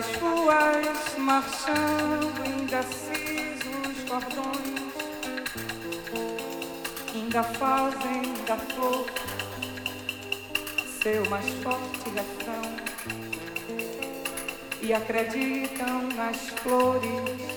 pelas ruas, marchando indecisos cordões, ainda fazem da flor seu mais forte refrão e acreditam nas flores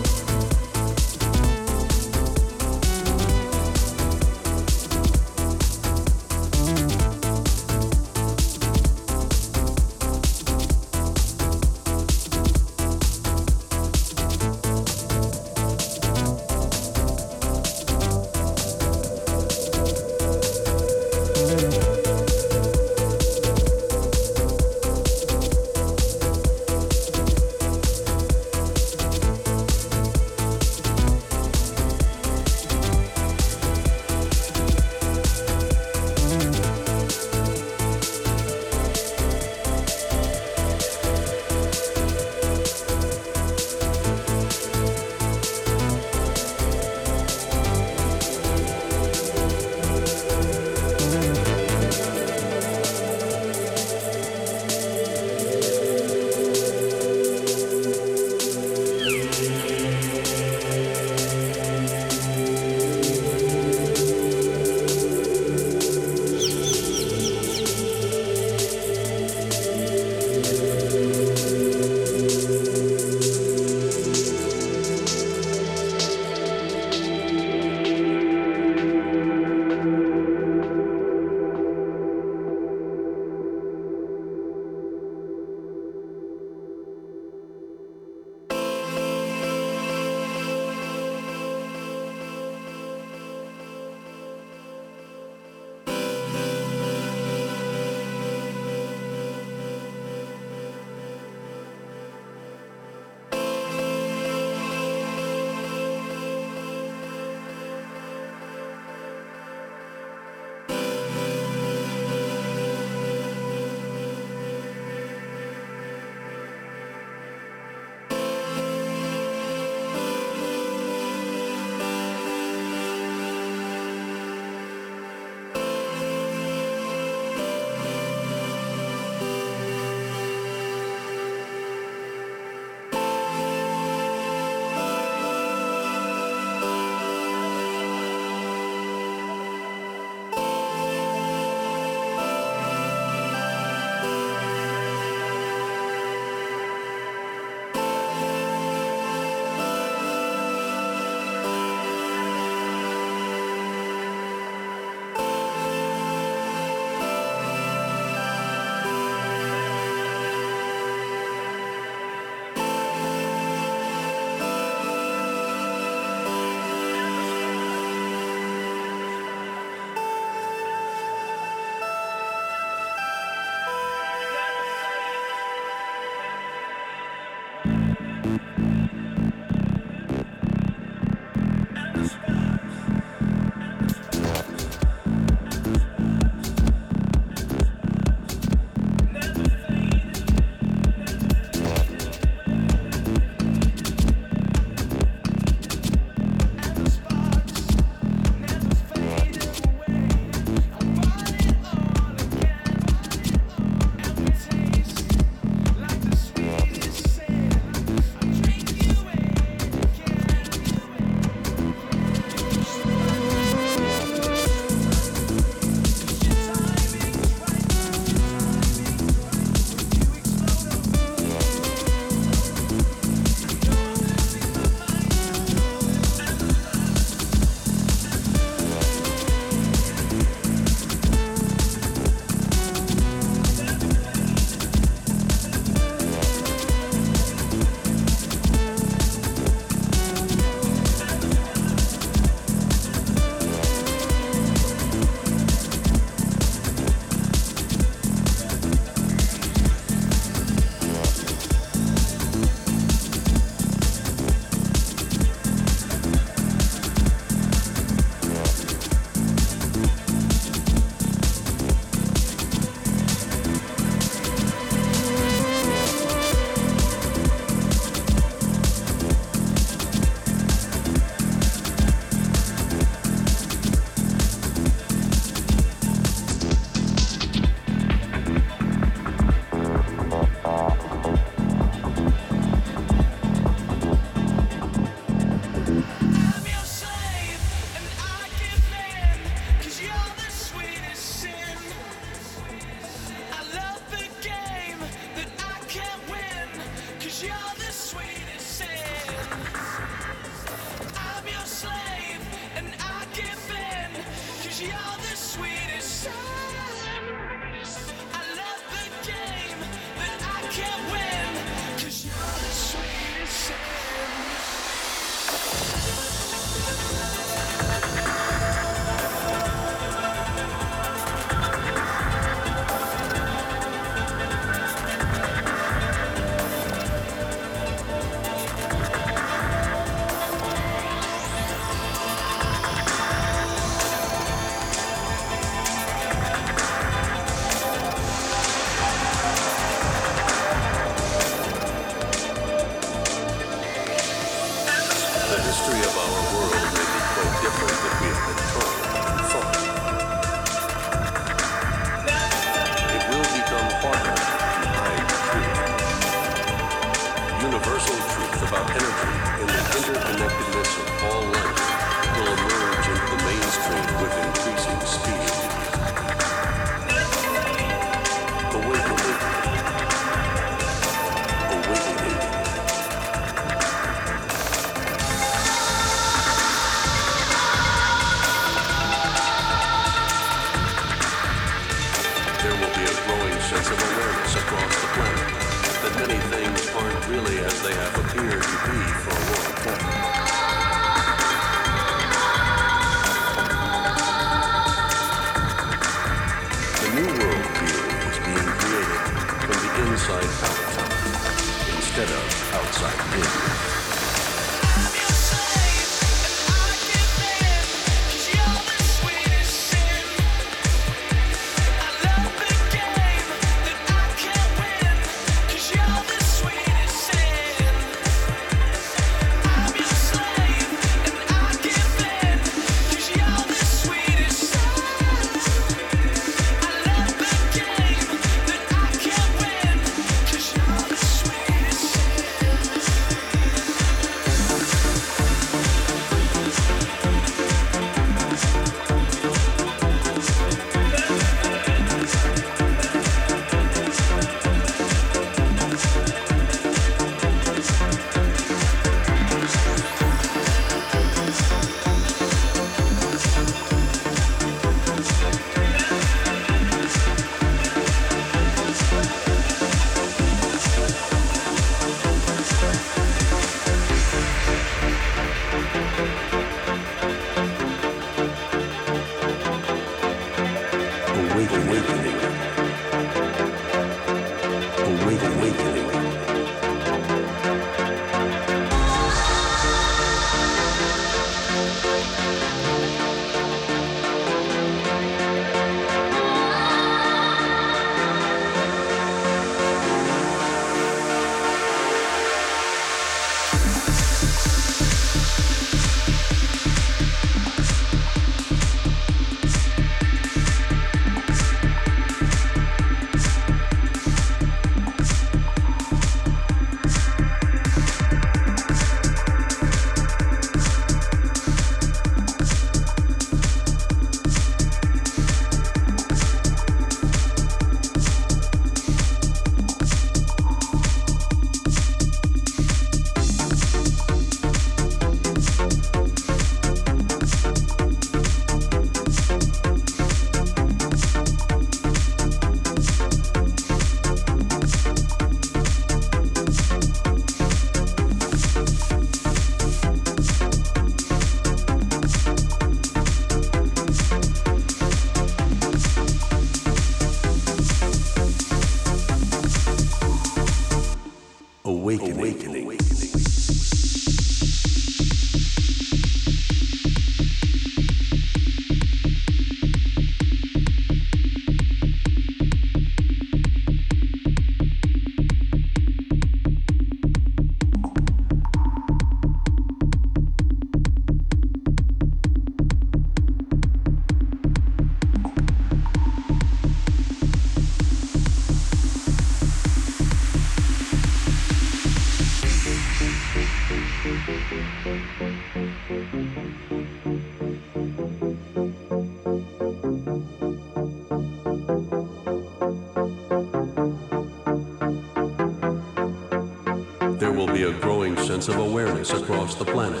across the planet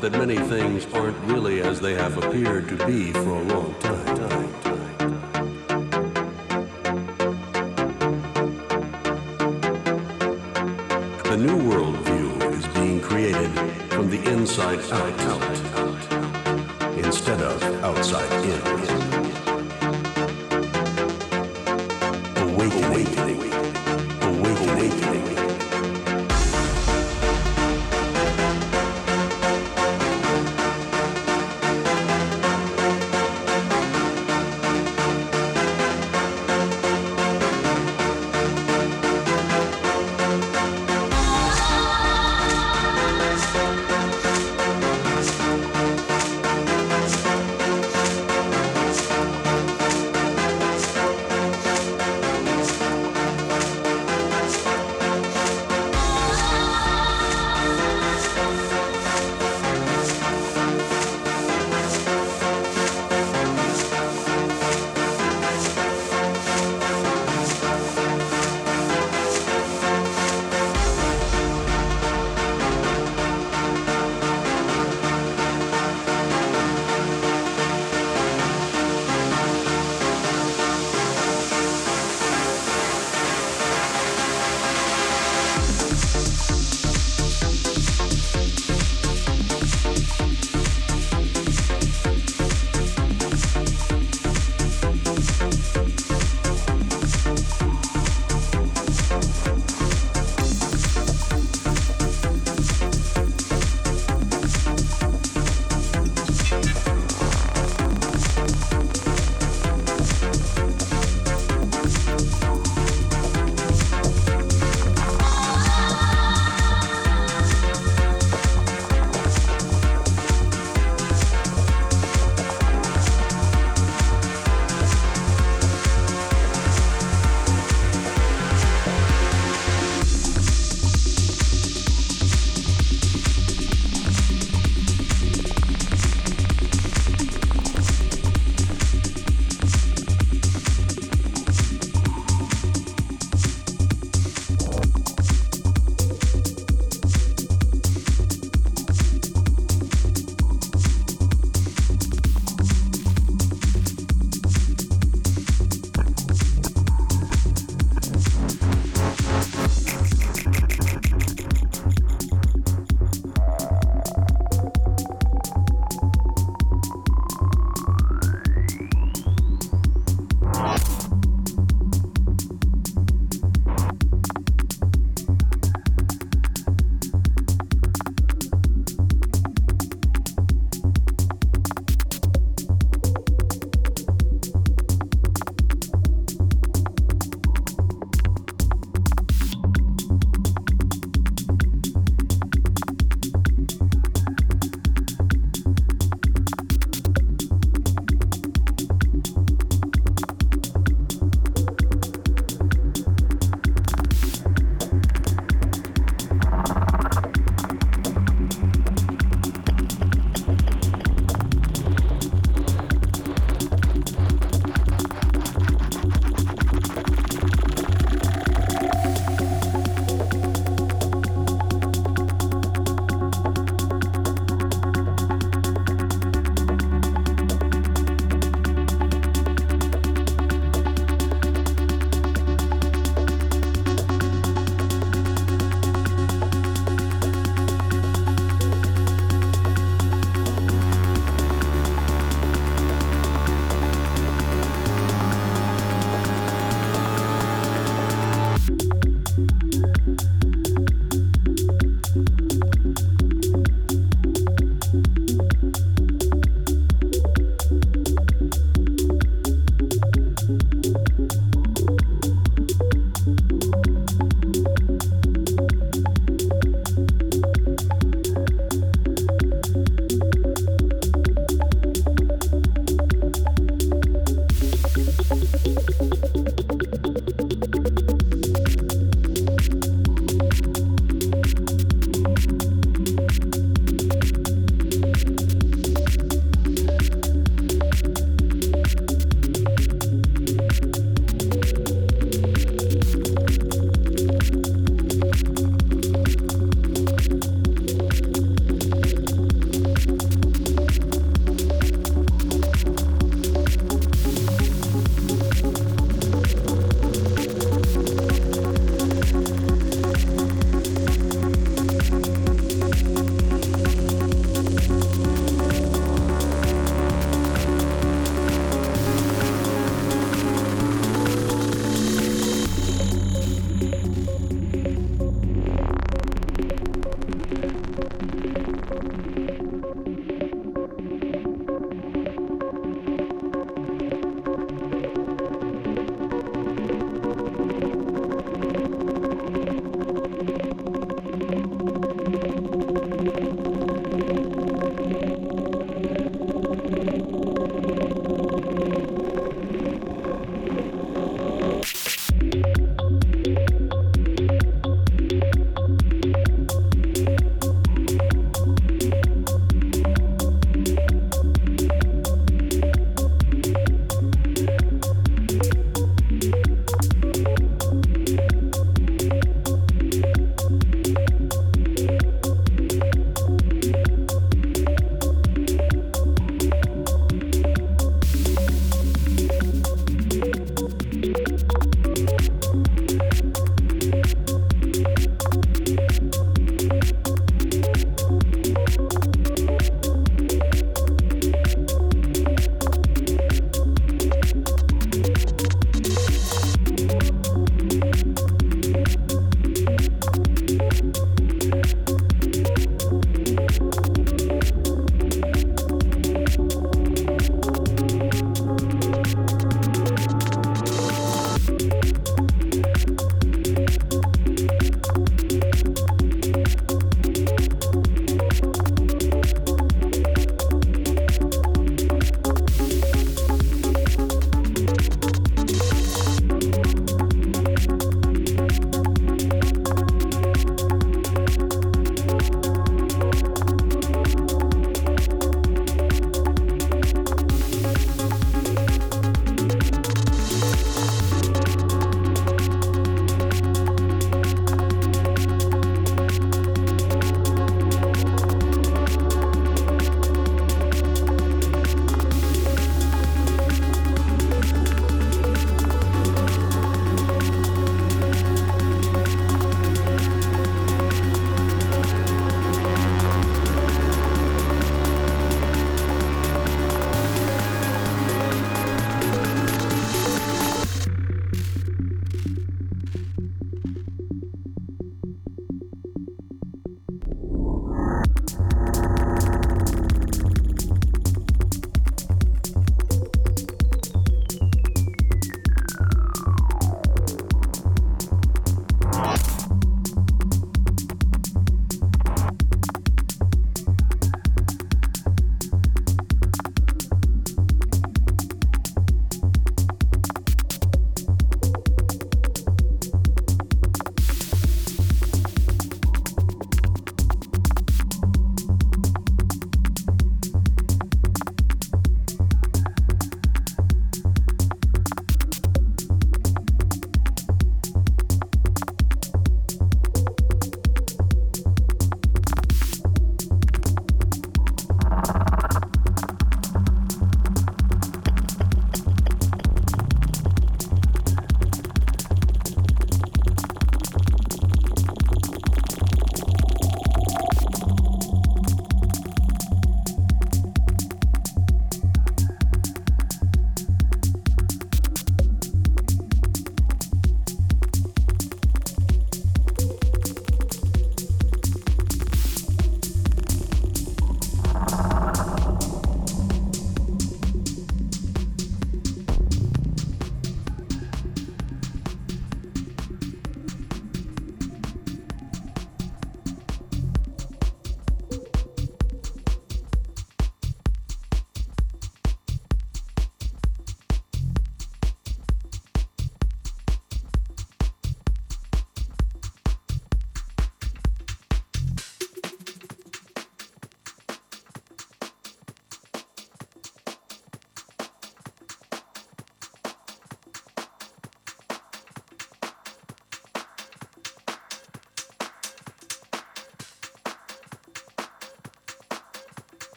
that many things aren't really as they have appeared to be for a long time.